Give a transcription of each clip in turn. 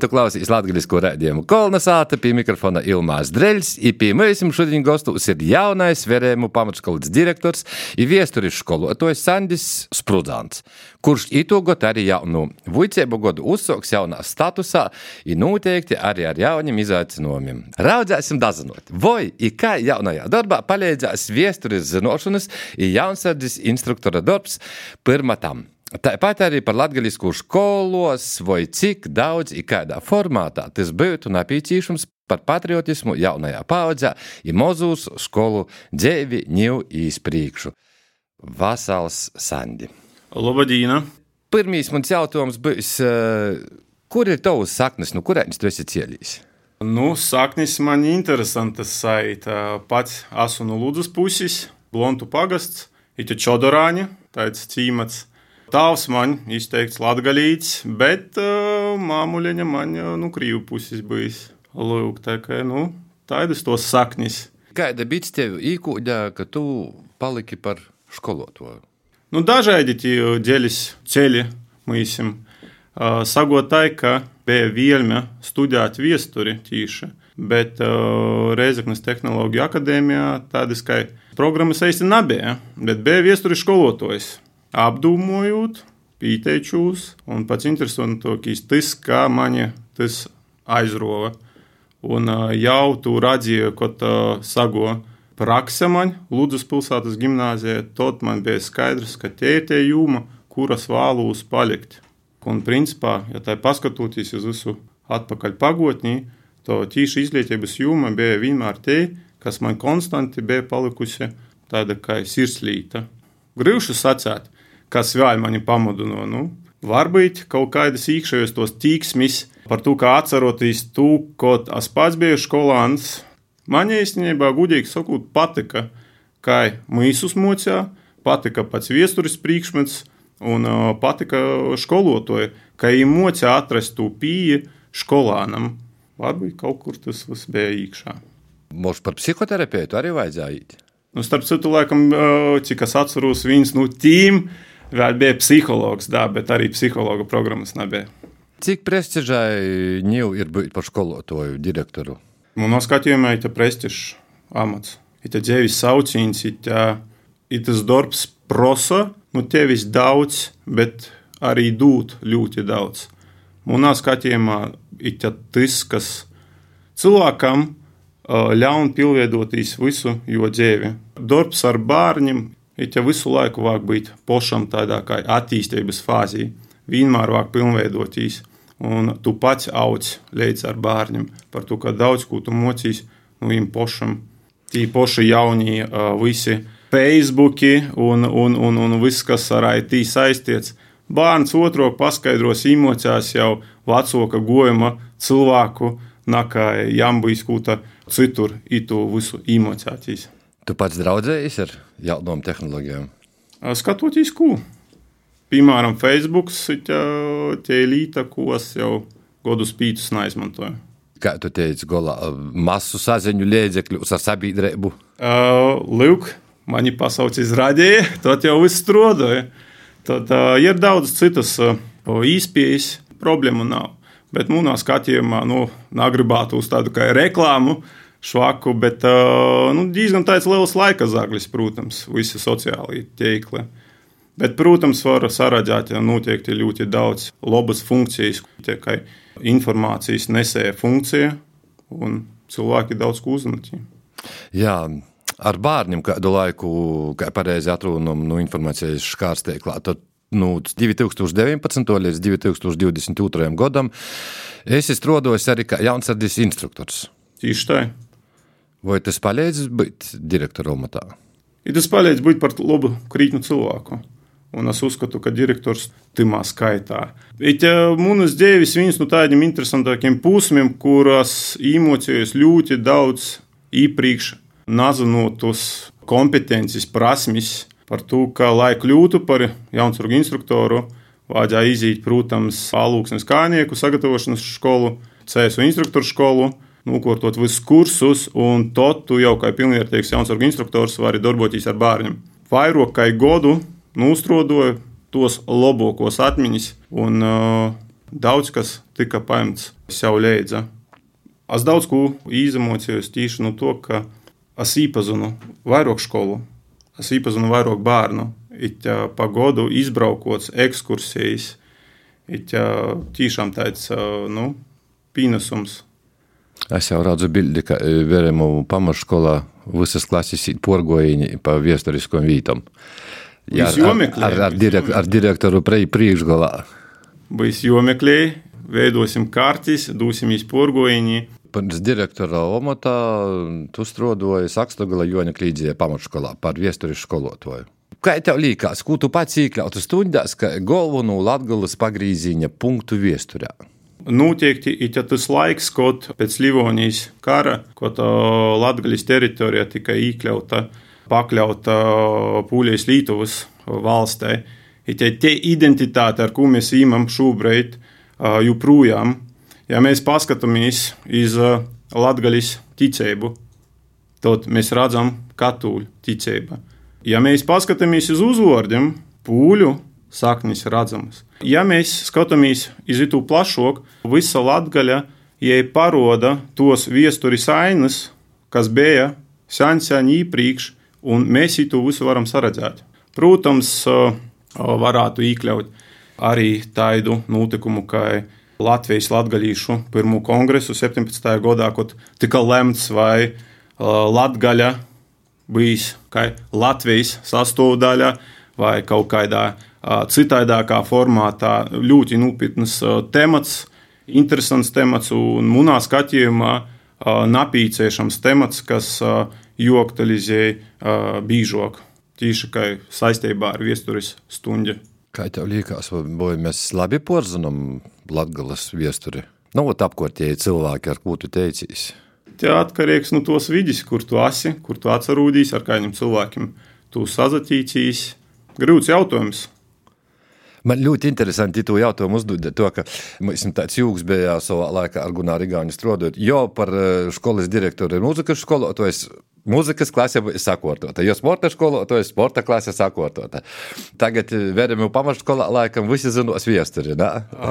Tu klausies latgaļisko rādījumu kolonizāta pie mikrofona Ilmās Dreļs, pie mums šodien gostus ir jaunais verēmu pamatskolas direktors i viesturis skolotājs Sandis Sprudzants, kurš itogot arī jaunu vuicēbu godu uzsoks jaunā statusā i noteikti arī ar jauniem izaicinājumiem. Raudzēsim dazinot, vai i kā jaunajā darbā palīdzēs viesturis zinošanas i jaunsardzis instruktora darbs pirmatam. Tāpat arī par latviešu skolos, vai cik daudz, kādā formātā tas būtu nepieciešams par patriotismu jaunajā paudzē, ir mozūs skolu dzīvi, ņēmu īspriekšu. Vasals Sandi. Labadīna! Pirmīs mans jautājums būs, kur ir tavs saknes, no kurienes tu esi cēlījis? Nu, saknis man interesantas saita. Pats esmu no Lūdzes puses, Blontu pagasts, Ita Čodorāņa, tāds cīmats. Tāvs man izteikts latgaļīts, bet uh, māmuļiņa man jau nu, krīvu puses bijis. Lūk, tā kā, nu, tādas tos saknis. Kāda bija tev īkūģa, ka tu paliki par skolotāju? Nu, dažādi tie ģeļas ceļi mūsim. Uh, Sagotāji, ka bija vielme studēt viesturi tīši, bet uh, Reizeknas tehnoloģija akadēmijā tādas kā programmas īsti nebija, bet bija viesturi skolotājs apdomājot, pieteicos, un pats interesantākais tas, kā mani tas aizrova. Un jau tu redzēji, ka sago praksa man Ludus pilsētas gimnāzijā, tad man bija skaidrs, ka tie ir tie jūma, kuras vēlos palikt. Un principā, ja tā paskatoties uz visu atpakaļ pagotnī, to tīši izglītības jūma bija vienmēr tie, kas man konstanti bija palikusi tāda kā sirslīta. Grūši sacīt, kas vēl mani pamudināja. Nu, varbūt kaut kādas iekšējos tos tīksmis par to, kā atceroties to, ko es pats biju skolāns. Man īstenībā, gudīgi sakot, patika, kā mīsus mocā, patika pats viesturis priekšmets un patika skolotāji, ka viņi mocā atrast to pīju skolānam. Varbūt kaut kur tas bija iekšā. Mums par psihoterapeitu arī vajadzēja iet. Nu, starp citu, laikam, cik es atceros, viens no tiem vēl bija psihologs, da, bet arī psihologa programmas nebija. Cik prestižai ņēmu ir būt par skolotāju direktoru? Manā skatījumā ir prestižs amats. Ir dzīves sauciens, ir tas darbs prosa, nu tevis daudz, bet arī dūt ļoti daudz. Manā skatījumā ir tas, kas cilvēkam ļaun pilnveidoties visu jo dzīvi. Darbs ar bērniem it jau visu laiku vajag būt pošam tādā kā attīstības fāzī, vienmēr vajag pilnveidoties. Un tu pats augs līdz ar bērniem par to, ka daudz ko tu mocīs no viņiem pošam. Tī poši jaunie visi Facebook un, un, un, un viss, kas ar IT saistīts. Bērns otro paskaidros emocijās jau vecāka gojuma cilvēku, nakā jambūjas kūta citur, itu visu emocijās. Tu pats draudzējies ar jaunām tehnoloģijām? Skatoties, ko? Piemēram, Facebook, tie līta, ko es jau godus pītus neizmantoju. Kā tu teici, golā masu saziņu līdzekļus ar sabiedrību? Uh, Lūk, mani pasauc izrādīja, tad jau viss strādāja. Tad uh, ir daudz citas uh, īspējas, problēmu nav. Bet mūnā skatījumā, nu, negribētu uz tādu kā reklāmu, uh, švaku, bet nu, diezgan tāds liels laika zaglis, protams, visi sociālie tīkli. Bet, protams, var saredzēt noteikti ļoti daudz labas funkcijas, tikai informācijas nesēja funkcija, un cilvēki daudz ko uzzināt. Jā, ar bērniem kādu laiku, kā pareizi atrunam no informācijas škārsteiklā, tad nu, 2019. līdz 2022. gadam es strādāju arī kā jaunsardzes instruktors. Tieši tā. Vai tas palīdz būt direktora amatā? Ja tas palīdz būt par labu krītņu cilvēku. Un es uzskatu, ka direktors timā skaitā. Bet manas dzīves viens no tādiem interesantākiem posmiem, kuras emocijas ļoti daudz iepriekš nazanotos kompetences, prasmes par to, ka, lai kļūtu par jaunsargu instruktoru, vajadzēja iziet, protams, alūksnes kājnieku sagatavošanas skolu, CSU instruktoru skolu nokārtot visus kursus, un tad tu jau kā pilnvērtīgs jaunsargu instruktors vari darboties ar bērniem. Vairāk kā godu nostrodoju tos labākos atmiņas, un uh, daudz kas tika paņemts sev līdzi. Es daudz ko izemocījos tieši no to, ka es iepazinu vairāk skolu, es iepazinu vairāk bērnu, it pa godu izbraukots ekskursijas, it tiešām tāds nu, pīnesums. Es jau redzu bildi, ka Veremu pamatskolā visas klases ir porgojiņi pa vēsturiskām vītam. Jā, ar, ar, ar, direkt, ar direktoru priekšgalā. Būs jomeklēji, veidosim kārtis, dosim izporgojiņi. Pēc direktora omata tu strādāji Sakstogala Joņa Klīdzijā pamatskolā par vēstures skolotāju. Kā tev liekas, ko tu pats iekļautu stundās, ka galveno Latgulas pagrīziņa punktu viesturē? Noteikti ir tas laiks, kad pēc Livonijas kara, kad Latvijas teritorijā tika iekļauta, pakļauta Pūlijas Lietuvas valstī. Ir tie identitāte, ar ko mēs īmam šobrīd, joprojām. Ja mēs paskatāmies uz Latvijas ticību, tad mēs redzam katoļu ticību. Ja mēs paskatāmies uz uzvārdiem, pūļu saknis redzamas. Ja mēs skatāmies uz to plašāk, visa latgaļa, ja paroda tos viesturis ainas, kas bija sen sen iepriekš, un mēs to visu varam saredzēt. Protams, varētu iekļaut arī tādu notikumu, kā Latvijas latgaļīšu pirmo kongresu 17. gadā, kad tika lemts, vai Latgaļa bijis kā Latvijas sastāvdaļa vai kaut kādā citādākā formātā. Ļoti nopietns temats, interesants temats un manā skatījumā napīcēšams temats, kas joktalizēja bīžok. Tīši kā saistībā ar viesturis stundu. Kā tev liekas, vai mēs labi porzinām Latvijas viesturi? Nu, apkārtēji cilvēki, ar ko tu teicīsi tie atkarīgs no tos vidus, kur tu esi, kur tu atcerūdīsi, ar kādiem cilvēkiem tu sazatīcīs. Grūts jautājums. Man ļoti interesanti to jautājumu uzdot, to, ka mums tāds jūgs bija savā laikā ar Gunāru Igāņu strādājot, jo par skolas eh, direktoru ir mūzikas skolotājs Mūzikas klase ir sakārtota, jo sporta skolotāja, sporta klase sakārtota. Tagad vedam jau pamatskolā, laikam, visi zinos viesturi.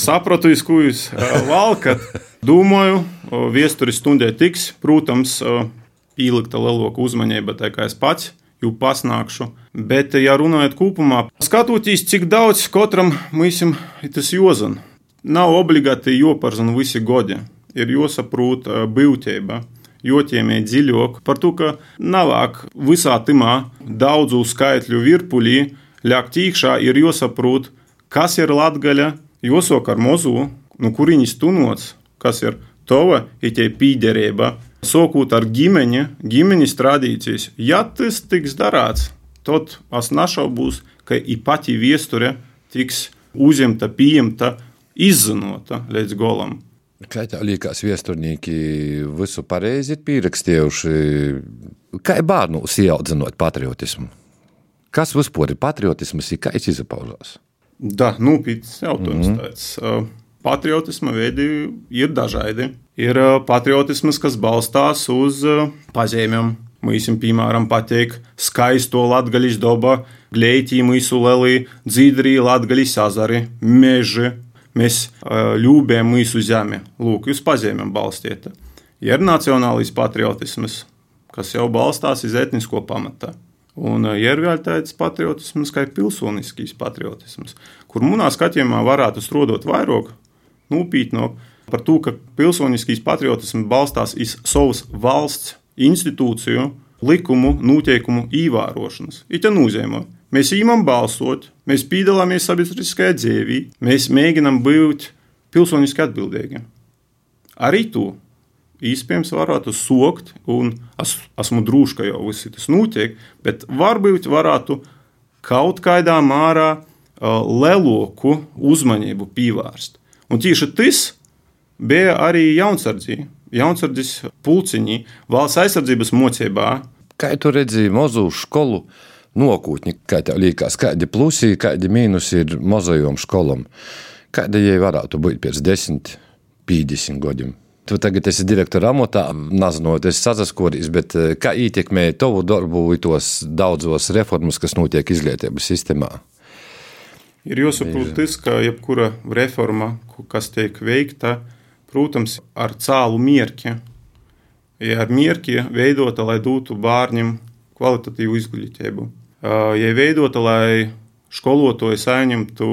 Sapratu, iz ko jūs valkat. Domāju, viesturi stundē tiks, protams, pielikta lielāka uzmanība, tā kā es pats jau pasnākšu. Bet, ja runājot kopumā, skatoties, cik daudz katram mūsim ir tas jozan, nav obligāti joparzina visi godi, ir josaprūt būtība jotiemē dziļāk par to, ka navāk visā timā daudzu skaitļu virpulī ļakt iekšā ir jāsaprot, kas ir latgaļa, josok ar mozu, no kuriņas tunots, kas ir tova itie pīderība, sokūt ar ģimeņa, ģimeņas tradīcijas. Ja tas tiks darāts, tad es nešaubos, ka i pati viesture tiks uzņemta, pieņemta, izzinota līdz golam. Kā tev liekas, viesturnieki visu pareizi ir pierakstījuši? Kā bērnu ieaudzinot patriotismu? Kas vispār ir patriotisms, ir kā viņš izpaužās? Da, nopietns jautājums. Mm -hmm. Tāds. Patriotisma veidi ir dažādi. Ir patriotisms, kas balstās uz pazīmēm. Mums, piemēram, patīk skaisto latgaļas dabu, glētī, mūsu lelī, dzīdrī, latgaļas azari, meži, mēs ļūbējam mūsu zemi. Lūk, jūs pazīmēm balstiet. Ir nacionālais patriotisms, kas jau balstās uz etnisko pamatā. Un ir vēl tāds patriotisms, kā pilsoniskais patriotisms, kur manā skatījumā varētu strodot vairāk nopietnāk par to, ka pilsoniskais patriotisms balstās uz savas valsts institūciju, likumu, noteikumu ievērošanas. It kā nozīmē, Mēs ejam balsot, mēs piedalāmies sabiedriskajā dzīvē, mēs mēģinām būt pilsoniski atbildīgi. Arī to iespējams varētu sokt, un es, esmu drošs, ka jau viss tas notiek, bet varbūt varētu kaut kādā mērā uh, leloku uzmanību pievērst. Un tieši tas bija arī jaunsardzība. Jaunsardzes pulciņi valsts aizsardzības mocībā. Kā tu redzēji mazu skolu? nokūtņi, kā tev liekas, kādi plusi, kādi mīnusi ir mazajām skolām. Kāda jai varētu būt pēc 10, 50 gadiem? Tu tagad esi direktora amatā, nezinu, es sazaskories, bet eh, kā ietekmē tavu darbu tos daudzos reformas, kas notiek izglītības sistēmā? Ir jāsaprot tas, ka jebkura reforma, kas tiek veikta, protams, ar cēlu mierķi. Ja ar mierķi veidota, lai dotu bērniem kvalitatīvu izglītību. Ja veidota, lai skolotāji saņemtu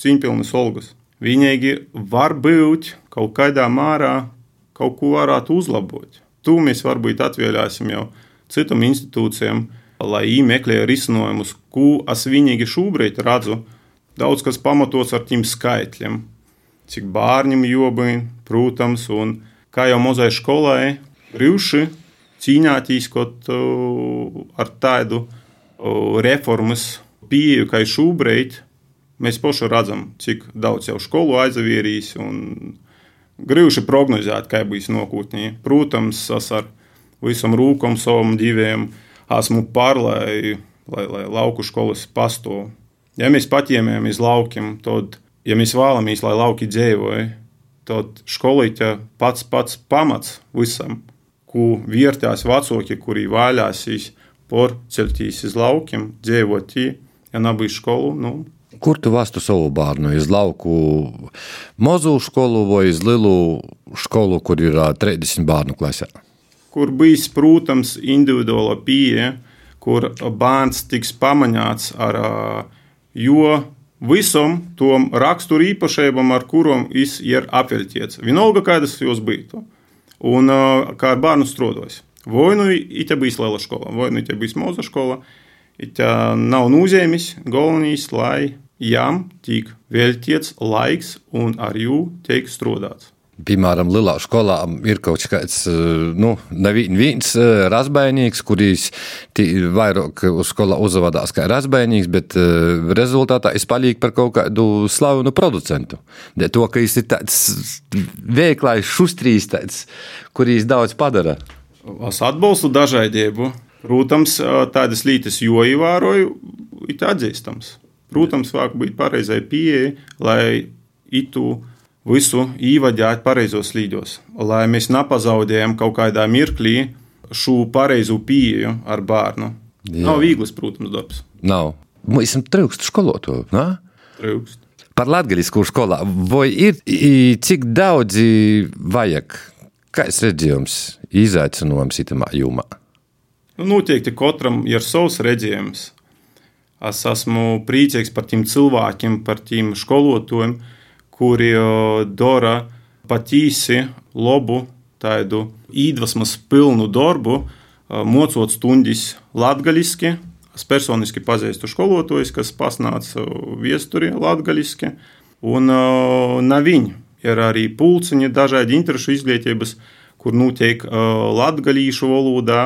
cīņpilnas olgas. Viņīgi var būt kaut kādā mērā, kaut ko varētu uzlabot. Tu mēs varbūt atvēlēsim jau citam institūcijām, lai viņi meklē risinājumus, ko es vienīgi šobrīd redzu. Daudz kas pamatots ar tiem skaitļiem, cik bērniem jobai, protams, un kā jau mazai skolai, brīvši cīņāties kaut ar tādu reformas pieeju, kā šobrīd. Mēs paši redzam, cik daudz jau skolu aizavierīs un grūti prognozēt, kā būs nākotnē. Protams, es ar visam rūkam savam diviem esmu par, lai, lai, lai lauku skolas pastāv. Ja mēs paķēmējam uz laukiem, tad, ja mēs vēlamies, lai lauki dzīvoja, tad skolīte pats pats pamats visam, ko vērtās vecāki, kuri vēlēsīs porceltīs uz laukiem, dzīvot, ja nav bijis skolu. Nu, Kur tu vastu savu bērnu? Iz lauku mazu skolu vai iz lielu skolu, kur ir 30 bērnu klasē? Kur bijis, protams, individuāla pieeja, kur bērns tiks pamanāts ar jo visam tom raksturu īpašībām, ar kurām viņš ir apveltīts. Vienalga, kādas jūs būtu. Un kā ar bērnu strādājis. Vai nu tā bijis liela skola, vai nu tā bijis maza skola. Tā nav nozīmes, galvenais, lai jām tiek veltīts laiks un ar jū tiek strādāts. Piemēram, Lielā skolā ir kaut kāds, nu, neviens razbainīgs, kurīs vairāk uz skolā uzvadās kā razbainīgs, bet rezultātā es palīgu par kaut kādu slavenu producentu. De to, ka viņš ir tāds veiklais, šustrīs, tāds, kurīs daudz padara. Es atbalstu dažādību. Protams, tādas lietas, jo ievēroju, ir atzīstams. Protams, vajag būt pareizai pieejai, lai itu visu ievadīt pareizos līdzos, lai mēs nepazaudējam kaut kādā mirklī šo pareizo pieeju ar bērnu. Jā. Nav viegls, protams, darbs. Nav. Mēs esam trūkst skolotāju. Trūkst. Par latgaļisku skolā. Vai ir cik daudzi vajag? Kāds redzējums, izaicinājums itamā jomā? Nu, noteikti katram ir savs redzējums. Es esmu priecīgs par tiem cilvēkiem, par tiem skolotājiem, kuri dara patīsi labu, tādu iedvesmas pilnu darbu, mocot stundas latgaļiski. Es personiski pazīstu skolotājus, kas pasnāca viesturi latgaļiski, un nav viņi ir arī pulciņi, dažādi interešu izglītības, kur notiek latgalīšu valodā.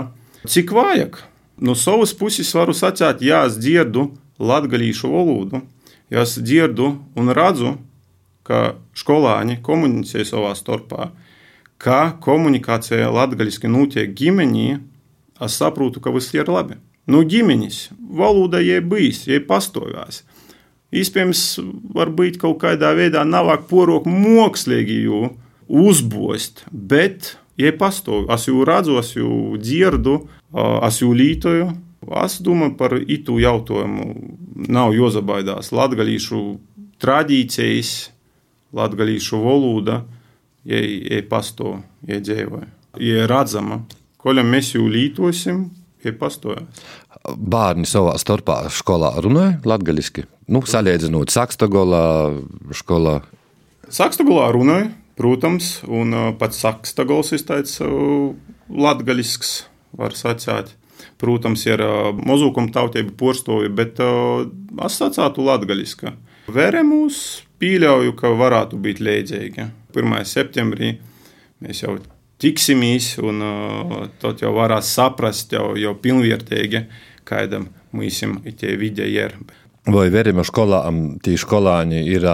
Cik vajag? No savas puses varu sacīt, jā, es dzirdu latgalīšu valodu, ja es dzirdu un redzu, ka skolāņi komunicē savā starpā, ka komunikācija latgaļiski notiek ģimenī, es saprotu, ka viss ir labi. Nu, ģimenes valoda jai bijis, jai pastāvās. Iespējams, varbūt kaut kādā veidā nav porok mākslīgi jau uzbost, bet, ja pastāv, es jau redzu, es jau dzirdu, es jau lītoju. Es domāju par itu jautājumu. Nav jāzabaidās. Latviešu tradīcijas, latviešu valoda, ja, ja pastāv, ja dzīvoja, ja redzama. Ko mēs jau lītosim, ja pastāvās bērni savā starpā skolā runāja latviešu. Nu, salīdzinot Sakstagolā, skolā. Sakstagolā runāja, protams, un pats Sakstagols ir tāds latgaļisks, var sacīt. Protams, ir mazūkuma tautība porstovi, bet es sacātu latgaļiska. Veremus pieļauju, ka varētu būt līdzīgi. 1. septembrī mēs jau tiksimies, un tad jau varēs saprast jau, jau pilnvērtīgi, kādam mūsim tie vidē ir. Vai Verema skolā, tī skolāņi ir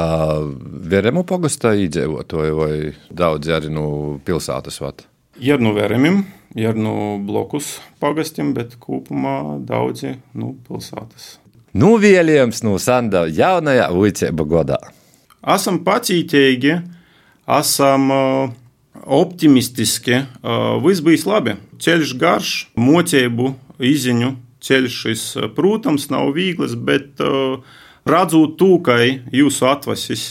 Veremu pagastā iedzīvotāji vai daudzi arī no pilsētas vat? Ir no Veremim, ir no blokus pagastiem, bet kopumā daudzi no pilsētas. Nu, vēlējums no Sanda jaunajā vicēba godā. Esam pacītīgi, esam optimistiski, viss bijis labi. Ceļš garš, mocību, izziņu ceļš šis, protams, nav viegls, bet redzot tūkai jūsu atvasis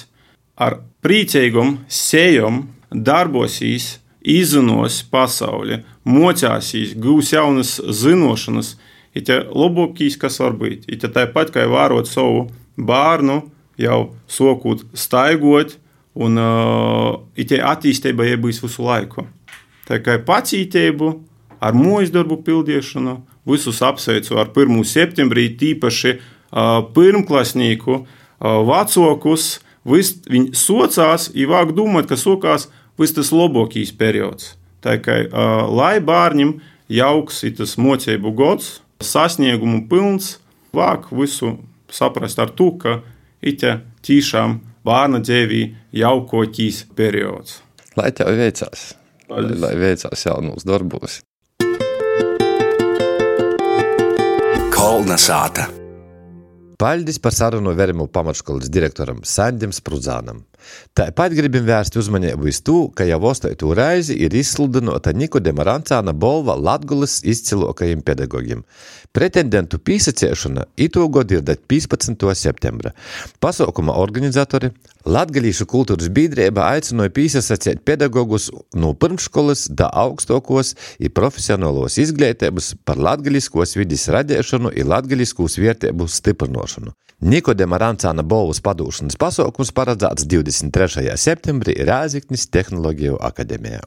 ar priecīgum sejam darbosīs, izzinos pasauli, mocāsīs, gūs jaunas zinošanas, ir tie labākīs, kas var būt. Ir tāpat kā vērot savu bērnu, jau sokūt, staigot, un uh, ir attīstība iebūs visu laiku. Tā kā pacītību, ar mūža darbu pildīšanu, visus apsveicu ar 1. septembrī, tīpaši uh, pirmklasnieku, uh, vecākus. Viņi socās, īvāk domāt, ka sokās viss tas labākais periods. Tā kā uh, lai bērnam jauks ir tas mocību gods, sasniegumu pilns, vāk visu saprast ar to, ka it tiešām bērna dzīvī jaukotīs periods. Lai tev veicās! Lai, lai veicās jaunos darbos! Kolna sāta! Paldies par sarunu Veremu pamatškolas direktoram Sandim Sprudzānam. Tāpat gribam vērst uzmanību uz to, ka jau ostotu reizi ir izsludinota Nikodema Rancāna bolva Latgulas izcilokajiem pedagogiem. Pretendentu pīsacēšana ito gadu ir 15. septembra. Pasaukuma organizatori Latgalīšu kultūras biedrība aicināja pīsacēt pedagogus no pirmškolas da augstokos i profesionālos izglītības par latgaliskos vidis radēšanu i latgaliskos vērtību stiprinošanu. Nikodema Rancāna bolvas padūšanas pasaukums paredzēts 23. septembrī Rēziknis Tehnoloģiju akadēmijā.